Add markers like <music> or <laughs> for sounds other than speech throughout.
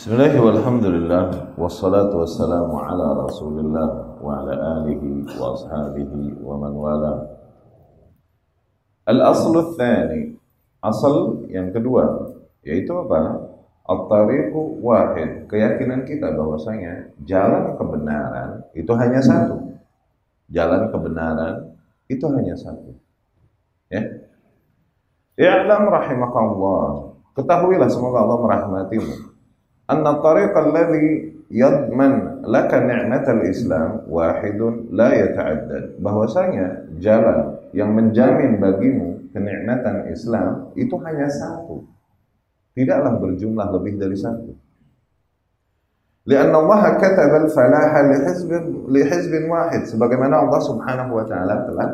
Bismillah walhamdulillah wassalatu wassalamu ala rasulillah wa ala alihi wa ashabihi wa man wala. Al-aslu thani Asal yang kedua Yaitu apa? At-tariqu wahid Keyakinan kita bahwasanya Jalan kebenaran itu hanya satu. Jalan kebenaran itu hanya satu. Ya. I'lam rahimakallah. Ketahuilah semoga Allah merahmatimu anna tariq alladhi yadman laka ni'matal Islam wahidun la yata'addad bahwasanya jalan yang menjamin bagimu kenikmatan Islam itu hanya satu. Tidaklah berjumlah lebih dari satu. Lianna Allah kataba hizbin li hizbin wahid sebagaimana Allah Subhanahu wa taala telah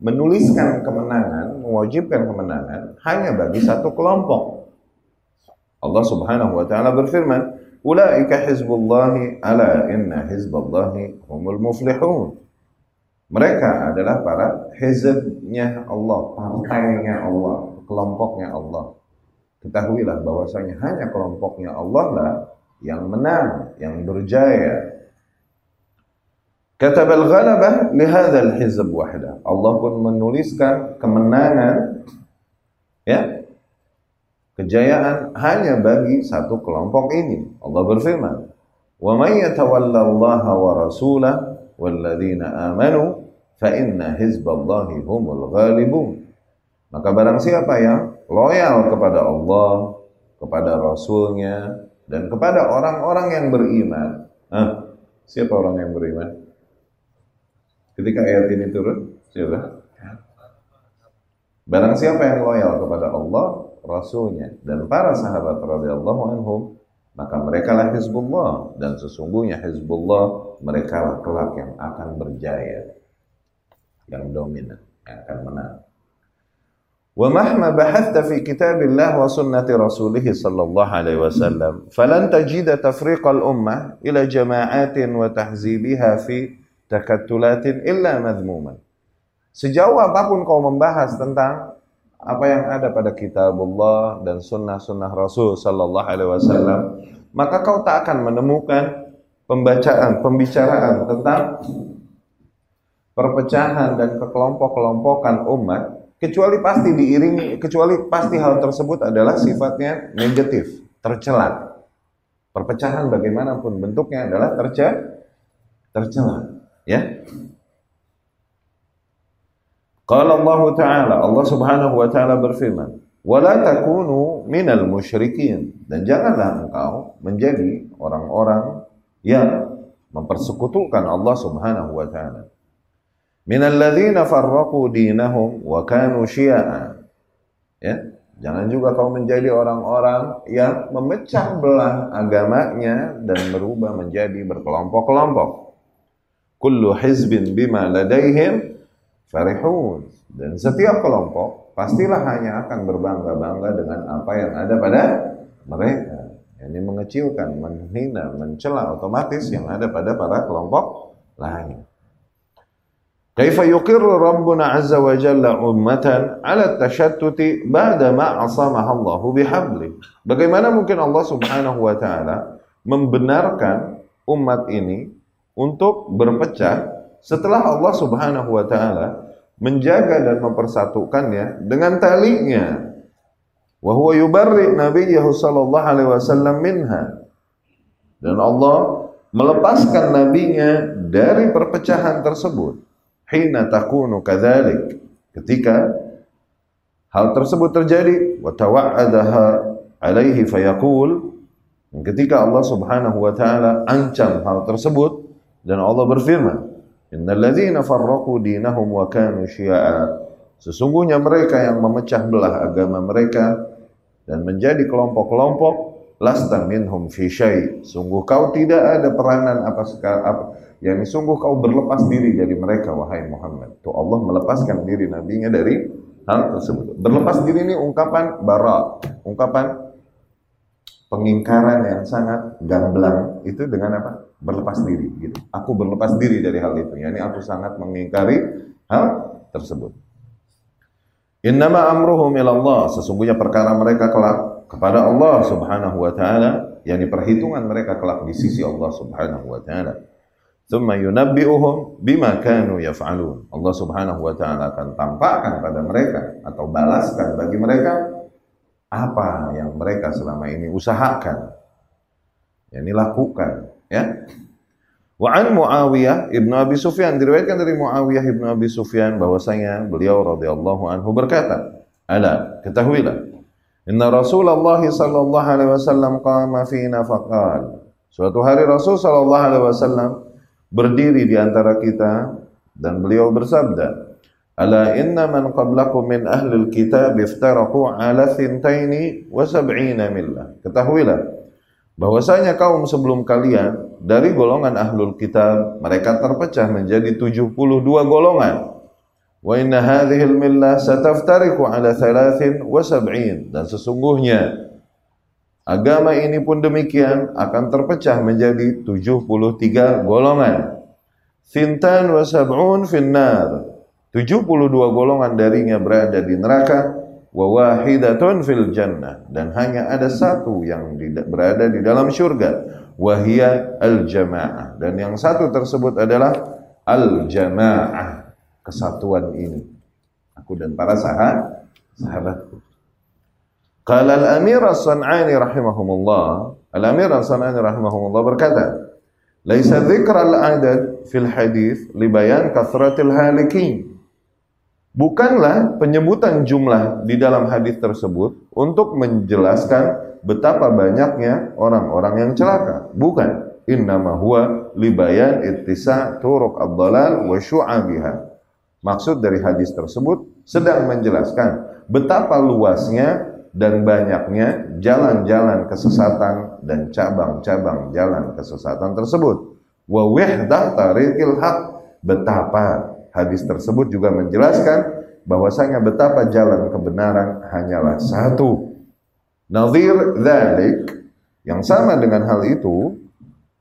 menuliskan kemenangan, mewajibkan kemenangan hanya bagi satu kelompok. Allah Subhanahu wa taala berfirman, "Ulaika hizbullahi ala inna hizballahi humul muflihun." Mereka adalah para hizbnya Allah, partainya Allah, kelompoknya Allah. Ketahuilah bahwasanya hanya kelompoknya Allah lah yang menang, yang berjaya. Katab al-ghalabah li hadzal hizb wahda. Allah pun menuliskan kemenangan ya Kejayaan hanya bagi satu kelompok ini. Allah berfirman, "Wa may yatawallallaha wa rasulahu walladzina amanu fa inna hizballahi humul ghalibun." Maka barang siapa yang loyal kepada Allah, kepada Rasulnya, dan kepada orang-orang yang beriman. Ah, siapa orang yang beriman? Ketika ayat ini turun, siapa? Barang siapa yang loyal kepada Allah, Rasulnya dan para sahabat radhiyallahu anhum maka mereka lah Hizbullah dan sesungguhnya Hizbullah mereka lah kelak yang akan berjaya yang dominan yang akan menang. Wa mahma bahathta fi kitabillah wa sunnati rasulih sallallahu alaihi wasallam falan tajida tafriq al ummah ila jama'atin wa tahzibiha fi takattulatin illa madhmuman. Sejauh apa pun kau membahas tentang apa yang ada pada kitabullah dan sunnah-sunnah Rasul sallallahu alaihi wasallam, maka kau tak akan menemukan pembacaan, pembicaraan tentang perpecahan dan kekelompok-kelompokan umat kecuali pasti diiringi kecuali pasti hal tersebut adalah sifatnya negatif, tercela. Perpecahan bagaimanapun bentuknya adalah tercela, tercela, ya. Qala Allah Ta'ala, Allah Subhanahu wa taala berfirman, "Wala takunu minal musyrikin." Dan janganlah engkau menjadi orang-orang yang mempersekutukan Allah Subhanahu wa taala. Minal ladzina farraqu dinahum wa kanu syi'a. Ya, jangan juga kau menjadi orang-orang yang memecah belah agamanya dan berubah menjadi berkelompok-kelompok. Kullu hizbin bima ladaihim farihun dan setiap kelompok pastilah hanya akan berbangga-bangga dengan apa yang ada pada mereka. Ini mengecilkan, menghina, mencela otomatis yang ada pada para kelompok lain. Rabbuna azza wa jalla ummatan ala tashattuti ba'da ma asamaha Allah bihabli. Bagaimana mungkin Allah Subhanahu wa taala membenarkan umat ini untuk berpecah setelah Allah Subhanahu wa taala menjaga dan mempersatukannya dengan talinya. Wa huwa yubarri nabiyyahu sallallahu alaihi wasallam minha. Dan Allah melepaskan nabinya dari perpecahan tersebut. Hina takunu kadzalik. Ketika hal tersebut terjadi wa tawa'adaha alaihi fayaqul ketika Allah Subhanahu wa taala ancam hal tersebut dan Allah berfirman Innal ladzina farraqu dinahum wa kanu syi'a. Sesungguhnya mereka yang memecah belah agama mereka dan menjadi kelompok-kelompok lasta minhum fi syai. Sungguh kau tidak ada peranan apa apa yang sungguh kau berlepas diri dari mereka wahai Muhammad. Tuh Allah melepaskan diri nabinya dari hal tersebut. Berlepas diri ini ungkapan bara, ungkapan pengingkaran yang sangat gamblang itu dengan apa? Berlepas diri gitu. Aku berlepas diri dari hal itu. Yani aku sangat mengingkari hal tersebut. Innama amruhum Allah. Sesungguhnya perkara mereka kelak kepada Allah Subhanahu wa taala yakni perhitungan mereka kelak di sisi Allah Subhanahu wa taala. Thumma yunabbi'uhum bima kanu yaf'alun. Allah Subhanahu wa taala akan tampakkan pada mereka atau balaskan bagi mereka apa yang mereka selama ini usahakan. Yang lakukan, ya. Wa an Muawiyah ibnu Abi Sufyan diriwayatkan dari Muawiyah ibnu Abi Sufyan bahwasanya beliau radhiyallahu anhu berkata, "Ala, ketahuilah, inna Rasulullah sallallahu alaihi wasallam qama fina faqal." Suatu hari Rasul sallallahu alaihi wasallam berdiri di antara kita dan beliau bersabda, "Ala inna man qablakum min ahli kitab iftaraku ala thintaini wa sab'ina millah." Ketahuilah bahwasanya kaum sebelum kalian dari golongan ahlul kitab mereka terpecah menjadi 72 golongan. Wa inna hadhihi al-millah sataftariku ala 73 dan sesungguhnya Agama ini pun demikian akan terpecah menjadi 73 golongan. Sintan wa sab'un finnar. 72 golongan darinya berada di neraka wa wahidatun fil jannah. Dan hanya ada satu yang berada di dalam syurga. Wahia al jamaah dan yang satu tersebut adalah al jamaah kesatuan ini. Aku dan para sahabat sahabatku. Qala al-Amir As-San'ani rahimahumullah, Al-Amir As-San'ani rahimahumullah berkata, "Laisa dzikra al-adad fil hadis li bayan kathratil halikin." Bukanlah penyebutan jumlah di dalam hadis tersebut untuk menjelaskan betapa banyaknya orang-orang yang celaka. Bukan. Innama huwa libayan ittisa turuq ad-dalal wa syu'abiha. Maksud dari hadis tersebut sedang menjelaskan betapa luasnya dan banyaknya jalan-jalan kesesatan dan cabang-cabang jalan kesesatan tersebut. Wa wahdah tariqil haq betapa hadis tersebut juga menjelaskan bahwasanya betapa jalan kebenaran hanyalah satu. Nazir dzalik yang sama dengan hal itu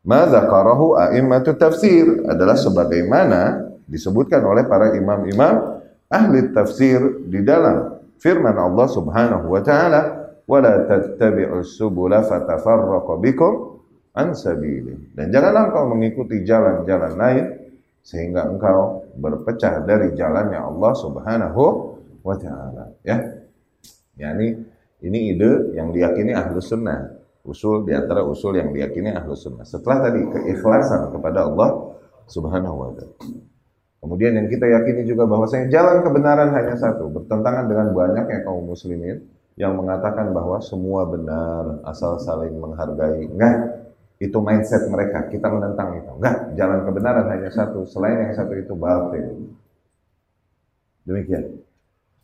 ma dzakarahu a'immatu tafsir adalah sebagaimana disebutkan oleh para imam-imam ahli tafsir di dalam firman Allah Subhanahu wa taala wala tattabi'us subula fatafarraqu bikum an dan janganlah engkau mengikuti jalan-jalan lain sehingga engkau berpecah dari jalannya Allah Subhanahu wa taala ya. Yakni ini ide yang diyakini ahlu sunnah. Usul di antara usul yang diyakini ahlu sunnah. Setelah tadi keikhlasan kepada Allah Subhanahu wa taala. Kemudian yang kita yakini juga bahwasanya jalan kebenaran hanya satu, bertentangan dengan banyaknya kaum muslimin yang mengatakan bahwa semua benar asal saling menghargai. Enggak, itu mindset mereka. Kita menentang itu. Enggak, jalan kebenaran hanya satu, selain yang satu itu batil. Demikian.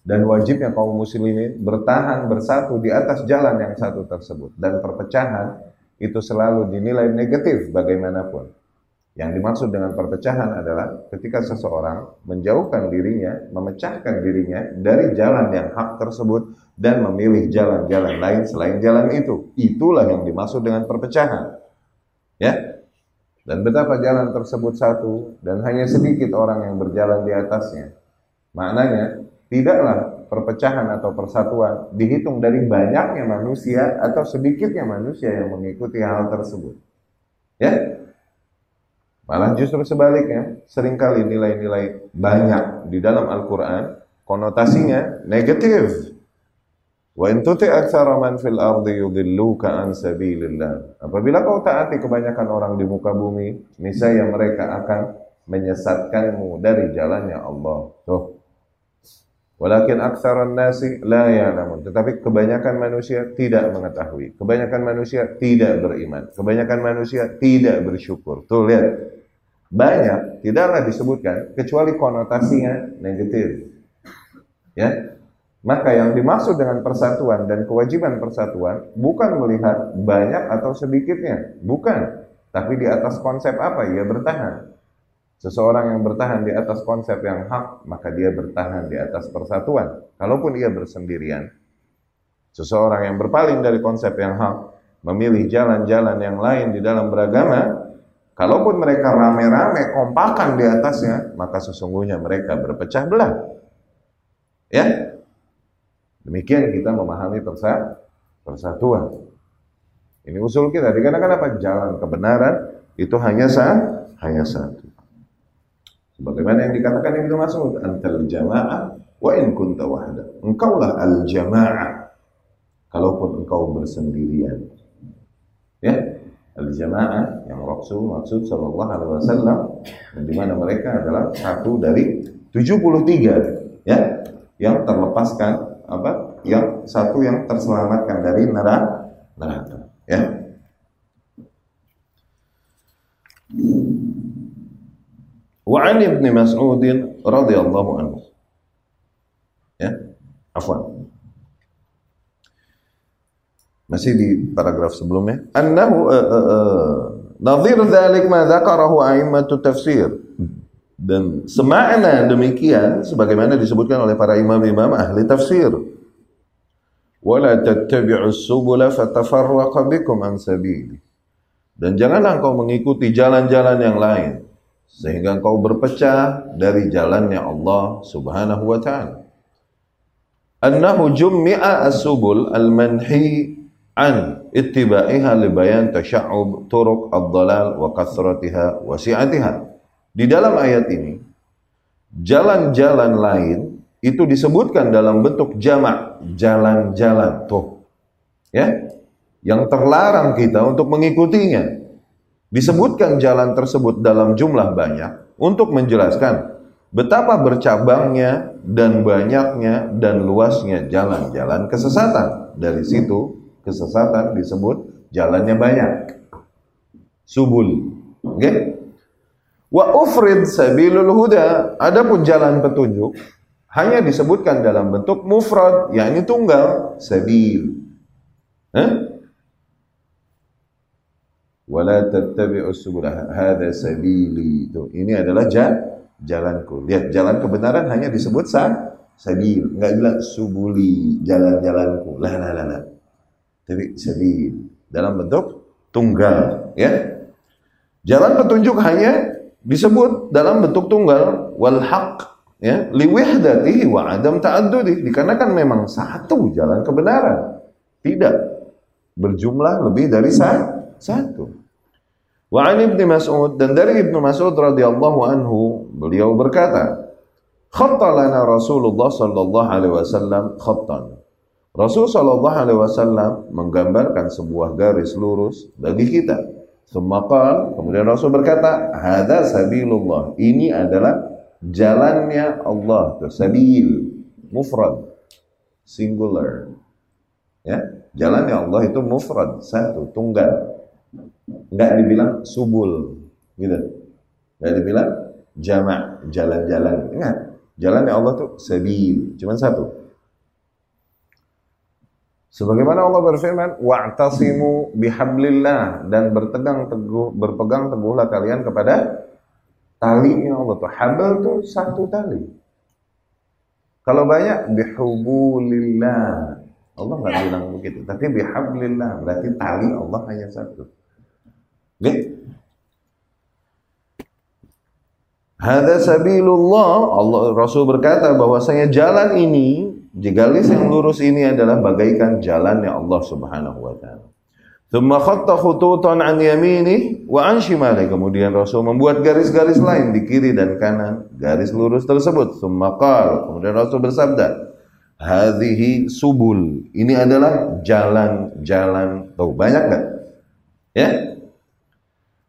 Dan wajibnya kaum muslimin bertahan bersatu di atas jalan yang satu tersebut. Dan perpecahan itu selalu dinilai negatif bagaimanapun. Yang dimaksud dengan perpecahan adalah ketika seseorang menjauhkan dirinya, memecahkan dirinya dari jalan yang hak tersebut dan memilih jalan-jalan lain selain jalan itu. Itulah yang dimaksud dengan perpecahan. Ya. Dan betapa jalan tersebut satu dan hanya sedikit orang yang berjalan di atasnya. Maknanya, tidaklah perpecahan atau persatuan dihitung dari banyaknya manusia atau sedikitnya manusia yang mengikuti hal tersebut. Ya, Malah justru sebaliknya, sering kali nilai-nilai banyak di dalam Al-Quran, konotasinya negatif. Wa in tuti aktsara man fil ardi yudilluka an sabilillah. Apabila kau taati kebanyakan orang di muka bumi, niscaya mereka akan menyesatkanmu dari jalannya Allah. Tuh. Walakin aksaran nasi la ya'lamun. Tetapi kebanyakan manusia tidak mengetahui. Kebanyakan manusia tidak beriman. Kebanyakan manusia tidak bersyukur. Tuh lihat banyak tidaklah disebutkan kecuali konotasinya negatif. Ya. Maka yang dimaksud dengan persatuan dan kewajiban persatuan bukan melihat banyak atau sedikitnya, bukan. Tapi di atas konsep apa? Ia bertahan. Seseorang yang bertahan di atas konsep yang hak, maka dia bertahan di atas persatuan. Kalaupun ia bersendirian, seseorang yang berpaling dari konsep yang hak, memilih jalan-jalan yang lain di dalam beragama, Kalaupun mereka rame-rame kompakan di atasnya, maka sesungguhnya mereka berpecah belah. Ya. Demikian kita memahami persatuan. Ini usul kita. Dikarenakan apa? Jalan kebenaran itu hanya sah, hanya satu. Sebagaimana yang dikatakan Ibnu Mas'ud, antal jamaah wa in kunta wahda. Engkaulah al jamaah. Kalaupun engkau bersendirian. Ya, al jamaah yang Rasul maksud sallallahu alaihi wasallam di mana mereka adalah satu dari 73 ya yang terlepaskan apa? Yang satu yang terselamatkan dari neraka. Neraka. Ya. Wa an Ibnu Mas'ud radhiyallahu anhu. Ya. Afwan. Masih di paragraf sebelumnya. Annahu uh, uh, uh, nadhir dzalik ma dzakarahu a'immatu tafsir dan semakna demikian sebagaimana disebutkan oleh para imam-imam ahli tafsir. Wala tattabi'us subula fatafarraqa bikum an sabili. Dan janganlah engkau mengikuti jalan-jalan yang lain sehingga engkau berpecah dari jalannya Allah Subhanahu wa taala. Annahu jummi'a as-subul al-manhi an ittiba'iha li bayan tashaub turuq ad-dhalal wa kathratiha wa si'atiha di dalam ayat ini, jalan-jalan lain itu disebutkan dalam bentuk jamak, jalan-jalan tuh. Ya. Yang terlarang kita untuk mengikutinya. Disebutkan jalan tersebut dalam jumlah banyak untuk menjelaskan betapa bercabangnya dan banyaknya dan luasnya jalan-jalan kesesatan. Dari situ kesesatan disebut jalannya banyak. Subul. Oke? Okay? Wa ufrid sabilul huda. Adapun jalan petunjuk hanya disebutkan dalam bentuk mufrad, yakni tunggal, sabil. Hah? Wala tattabi'us subul. Hada sabili. Itu ini adalah jalan jalanku. Lihat, jalan kebenaran hanya disebut sa sabil. Enggak bilang subuli, jalan-jalanku. Lah lah lah lah. Tapi sabil dalam bentuk tunggal, ya. Jalan petunjuk hanya disebut dalam bentuk tunggal wal haq ya liwihdatihi wa adam ta'addudi. Dikarenakan memang satu jalan kebenaran. Tidak berjumlah lebih dari satu. Wa an ibnu mas'ud dan dari ibnu mas'ud radhiyallahu anhu beliau berkata khatta lana rasulullah sallallahu alaihi wasallam khattan. Rasul sallallahu alaihi wasallam menggambarkan sebuah garis lurus bagi kita Semakal, kemudian Rasul berkata, Hada sabilullah. Ini adalah jalannya Allah. Tuh, sabil. Mufrad. Singular. Ya, jalannya Allah itu mufrad. Satu, tunggal. Enggak dibilang subul. Gitu. Enggak dibilang jamak, jalan-jalan. Ingat, jalannya Allah itu sabil. Cuma satu. Sebagaimana Allah berfirman, "Wa'tasimu bihablillah" dan bertegang teguh berpegang teguhlah kalian kepada talinya Allah tuh. Habl tuh satu tali. Kalau banyak bihubulillah. Allah nggak bilang begitu, tapi bihablillah berarti tali Allah hanya satu. Oke? Hada sabilullah. Allah Rasul berkata bahwasanya jalan ini Garis yang lurus ini adalah bagaikan jalannya Allah Subhanahu wa taala. Thumma khatta khututan an yamini wa an shimali. Kemudian Rasul membuat garis-garis lain di kiri dan kanan garis lurus tersebut. Thumma qal. Kemudian Rasul bersabda, "Hadhihi subul." Ini adalah jalan-jalan. Tahu banyak enggak? Ya?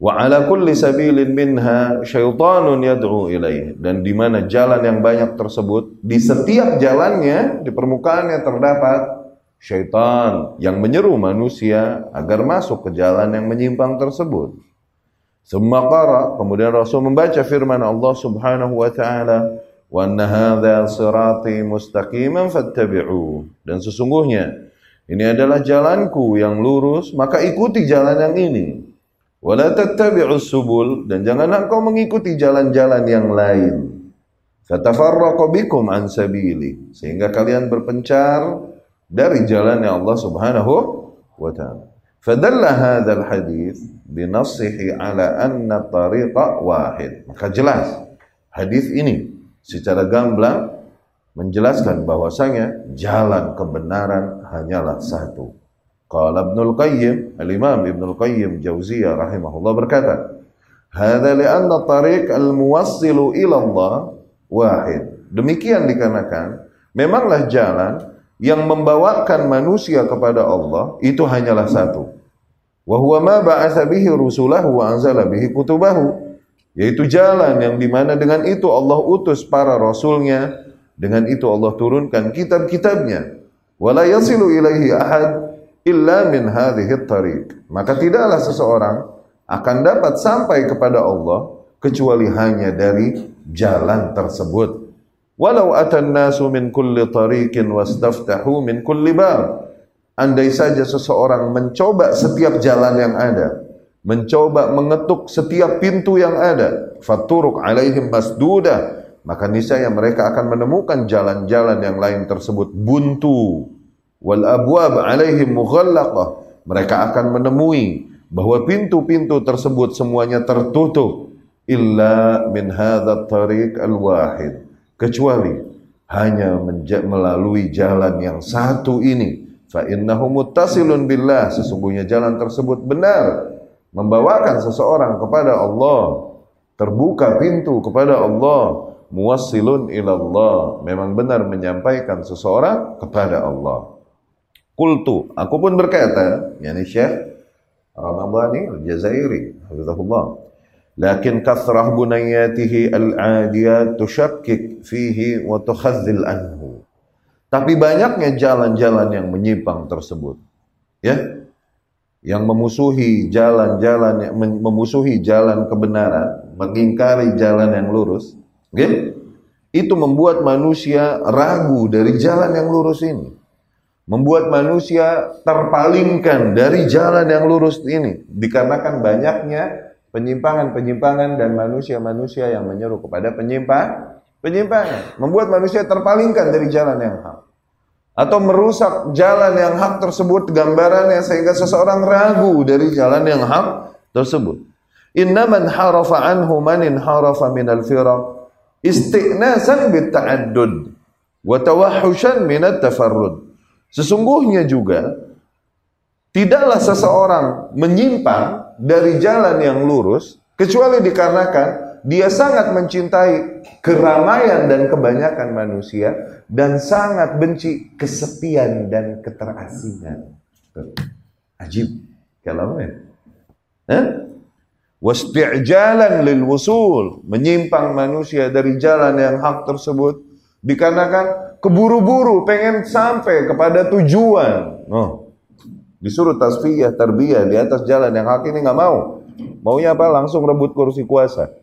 Wa ala kulli sabilin minha syaitanun yad'u ilaih. Dan di mana jalan yang banyak tersebut, di setiap jalannya, di permukaannya terdapat syaitan yang menyeru manusia agar masuk ke jalan yang menyimpang tersebut. Semua qara, kemudian Rasul membaca firman Allah Subhanahu wa taala, "Wa anna sirati mustaqiman fattabi'u." Dan sesungguhnya ini adalah jalanku yang lurus, maka ikuti jalan yang ini. Wala tattabi'us subul dan janganlah engkau mengikuti jalan-jalan yang lain. Fatafarraqu bikum an sabili sehingga kalian berpencar dari jalannya Allah Subhanahu wa taala. Fadalla hadzal hadis binassihi ala anna tariqa wahid. Maka jelas hadis ini secara gamblang menjelaskan bahwasanya jalan kebenaran hanyalah satu. Qala Ibnul Qayyim, Al-Imam Ibnul Qayyim Jauziyah rahimahullah berkata, "Hadza li'anna tariq al-muwassilu ila Allah wahid." Demikian dikarenakan memanglah jalan yang membawakan manusia kepada Allah itu hanyalah satu. Wa huwa ma ba'atsa bihi rusulahu wa anzala bihi kutubahu. Yaitu jalan yang di mana dengan itu Allah utus para rasulnya, dengan itu Allah turunkan kitab-kitabnya. Wala yasilu ilaihi ahad illa min tariq. Maka tidaklah seseorang akan dapat sampai kepada Allah kecuali hanya dari jalan tersebut. Walau atan nasu min kulli tariqin wastaftahu min kulli bab. Andai saja seseorang mencoba setiap jalan yang ada, mencoba mengetuk setiap pintu yang ada, faturuk alaihim masdudah, maka niscaya mereka akan menemukan jalan-jalan yang lain tersebut buntu wal abwab alaihim mughallaqah mereka akan menemui bahwa pintu-pintu tersebut semuanya tertutup. Illa min hadzal tariq al wahid kecuali hanya melalui jalan yang satu ini. Fa innahu muttasilun billah. Sesungguhnya jalan tersebut benar. Membawakan seseorang kepada Allah. Terbuka pintu kepada Allah. Muwassilun ilallah. Memang benar menyampaikan seseorang kepada Allah Kultu, aku pun berkata, yakni Syekh Ramadhani Al-Jazairi, hafizahullah. Lakin kathrah bunayatihi al-adiyat tushakkik fihi wa tukhazzil anhu. Tapi banyaknya jalan-jalan yang menyimpang tersebut. Ya, yang memusuhi jalan-jalan memusuhi jalan kebenaran, mengingkari jalan yang lurus, okay? itu membuat manusia ragu dari jalan yang lurus ini membuat manusia terpalingkan dari jalan yang lurus ini dikarenakan banyaknya penyimpangan-penyimpangan dan manusia-manusia yang menyeru kepada penyimpang penyimpangan. Membuat manusia terpalingkan dari jalan yang hak atau merusak jalan yang hak tersebut gambarannya sehingga seseorang ragu dari jalan yang hak tersebut. Innaman harafa anhu manin harafa minal firaq istiqnasan bit ta'addud wa tawahhushan minat tafarrud Sesungguhnya juga tidaklah seseorang menyimpang dari jalan yang lurus kecuali dikarenakan dia sangat mencintai keramaian dan kebanyakan manusia dan sangat benci kesepian dan keterasingan. Ajib kalamnya. Eh? Wasti'jalan lil wusul, menyimpang manusia dari jalan yang hak tersebut dikarenakan keburu-buru pengen sampai kepada tujuan. Oh, disuruh tasfiyah, tarbiyah di atas jalan yang hak ini nggak mau. Maunya apa? Langsung rebut kursi kuasa.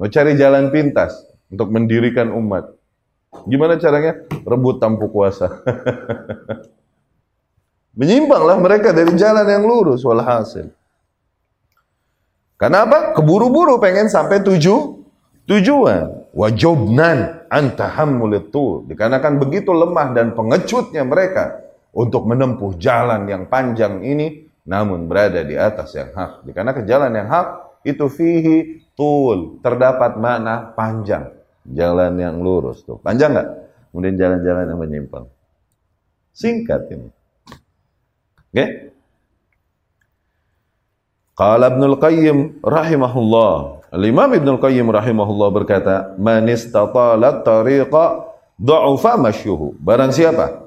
Mau cari jalan pintas untuk mendirikan umat. Gimana caranya? Rebut tampu kuasa. <laughs> Menyimpanglah mereka dari jalan yang lurus walhasil. Kenapa? Keburu-buru pengen sampai tujuh tujuan wajobnan antahammulitul dikarenakan begitu lemah dan pengecutnya mereka untuk menempuh jalan yang panjang ini namun berada di atas yang hak. Dikarenakan jalan yang hak itu fihi tul terdapat makna panjang. Jalan yang lurus tuh. Panjang nggak? Kemudian jalan-jalan yang menyimpang. Singkat ini. Oke? Okay? Qala Ibnul Qayyim rahimahullah Al-Imam Ibn Al-Qayyim rahimahullah berkata, "Man istatala tariqa dha'ufa masyuhu." Barang siapa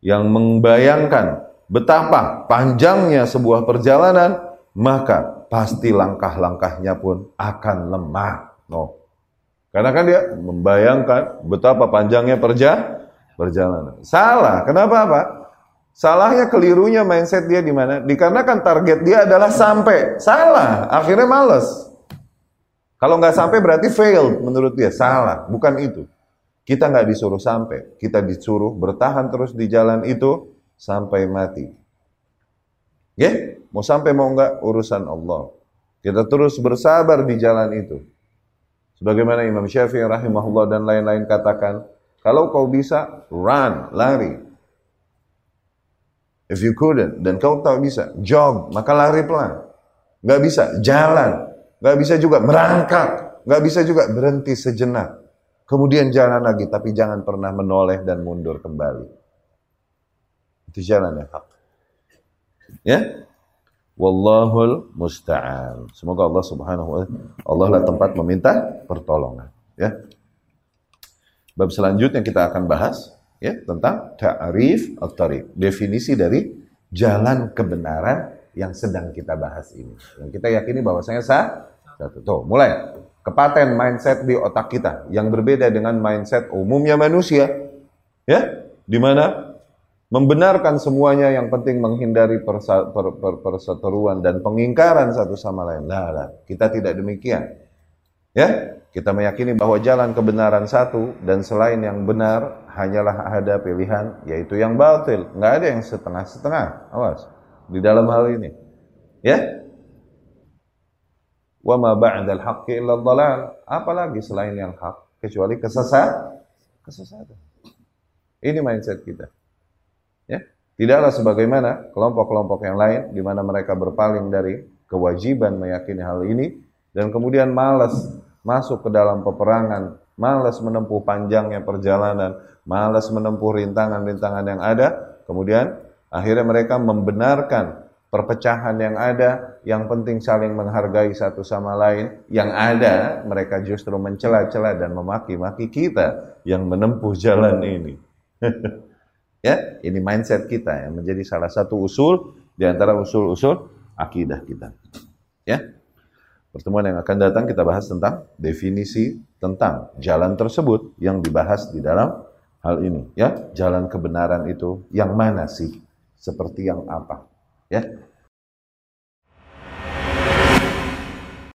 yang membayangkan betapa panjangnya sebuah perjalanan, maka pasti langkah-langkahnya pun akan lemah. No. Karena kan dia membayangkan betapa panjangnya perja perjalanan. Salah. Kenapa apa? Salahnya kelirunya mindset dia di mana? Dikarenakan target dia adalah sampai. Salah. Akhirnya males. Kalau nggak sampai berarti failed menurut dia. Salah, bukan itu. Kita nggak disuruh sampai, kita disuruh bertahan terus di jalan itu sampai mati. Ya, yeah? mau sampai mau nggak urusan Allah. Kita terus bersabar di jalan itu. Sebagaimana Imam Syafi'i rahimahullah dan lain-lain katakan, kalau kau bisa, run, lari. If you couldn't, dan kau tak bisa, jog, maka lari pelan. Gak bisa, jalan. Gak bisa juga merangkak. Gak bisa juga berhenti sejenak. Kemudian jalan lagi, tapi jangan pernah menoleh dan mundur kembali. Itu jalan yang hak. Ya? Wallahul musta'an. Semoga Allah Subhanahu wa taala Allah lah tempat meminta pertolongan, ya. Bab selanjutnya kita akan bahas ya tentang ta'rif at-tariq, definisi dari jalan kebenaran yang sedang kita bahas ini. Yang kita yakini bahwasanya sah satu. Tuh, mulai kepaten mindset di otak kita yang berbeda dengan mindset umumnya manusia. Ya, di mana membenarkan semuanya yang penting menghindari persa, per, per, perseteruan dan pengingkaran satu sama lain. Nah, nah, kita tidak demikian. Ya, kita meyakini bahwa jalan kebenaran satu dan selain yang benar hanyalah ada pilihan yaitu yang batil. Nggak ada yang setengah-setengah. Awas di dalam hal ini. Ya. Wa ma ba'dal haqqi illa dhalal. Apalagi selain yang hak kecuali kesesat kesesatan. Ini mindset kita. Ya. Tidaklah sebagaimana kelompok-kelompok yang lain di mana mereka berpaling dari kewajiban meyakini hal ini dan kemudian malas masuk ke dalam peperangan, malas menempuh panjangnya perjalanan, malas menempuh rintangan-rintangan yang ada, kemudian akhirnya mereka membenarkan perpecahan yang ada, yang penting saling menghargai satu sama lain, yang ada mereka justru mencela-cela dan memaki-maki kita yang menempuh jalan ini. <laughs> Ya, ini mindset kita yang menjadi salah satu usul di antara usul-usul akidah kita. Ya. Pertemuan yang akan datang kita bahas tentang definisi tentang jalan tersebut yang dibahas di dalam hal ini, ya. Jalan kebenaran itu yang mana sih? Seperti yang apa? Ya.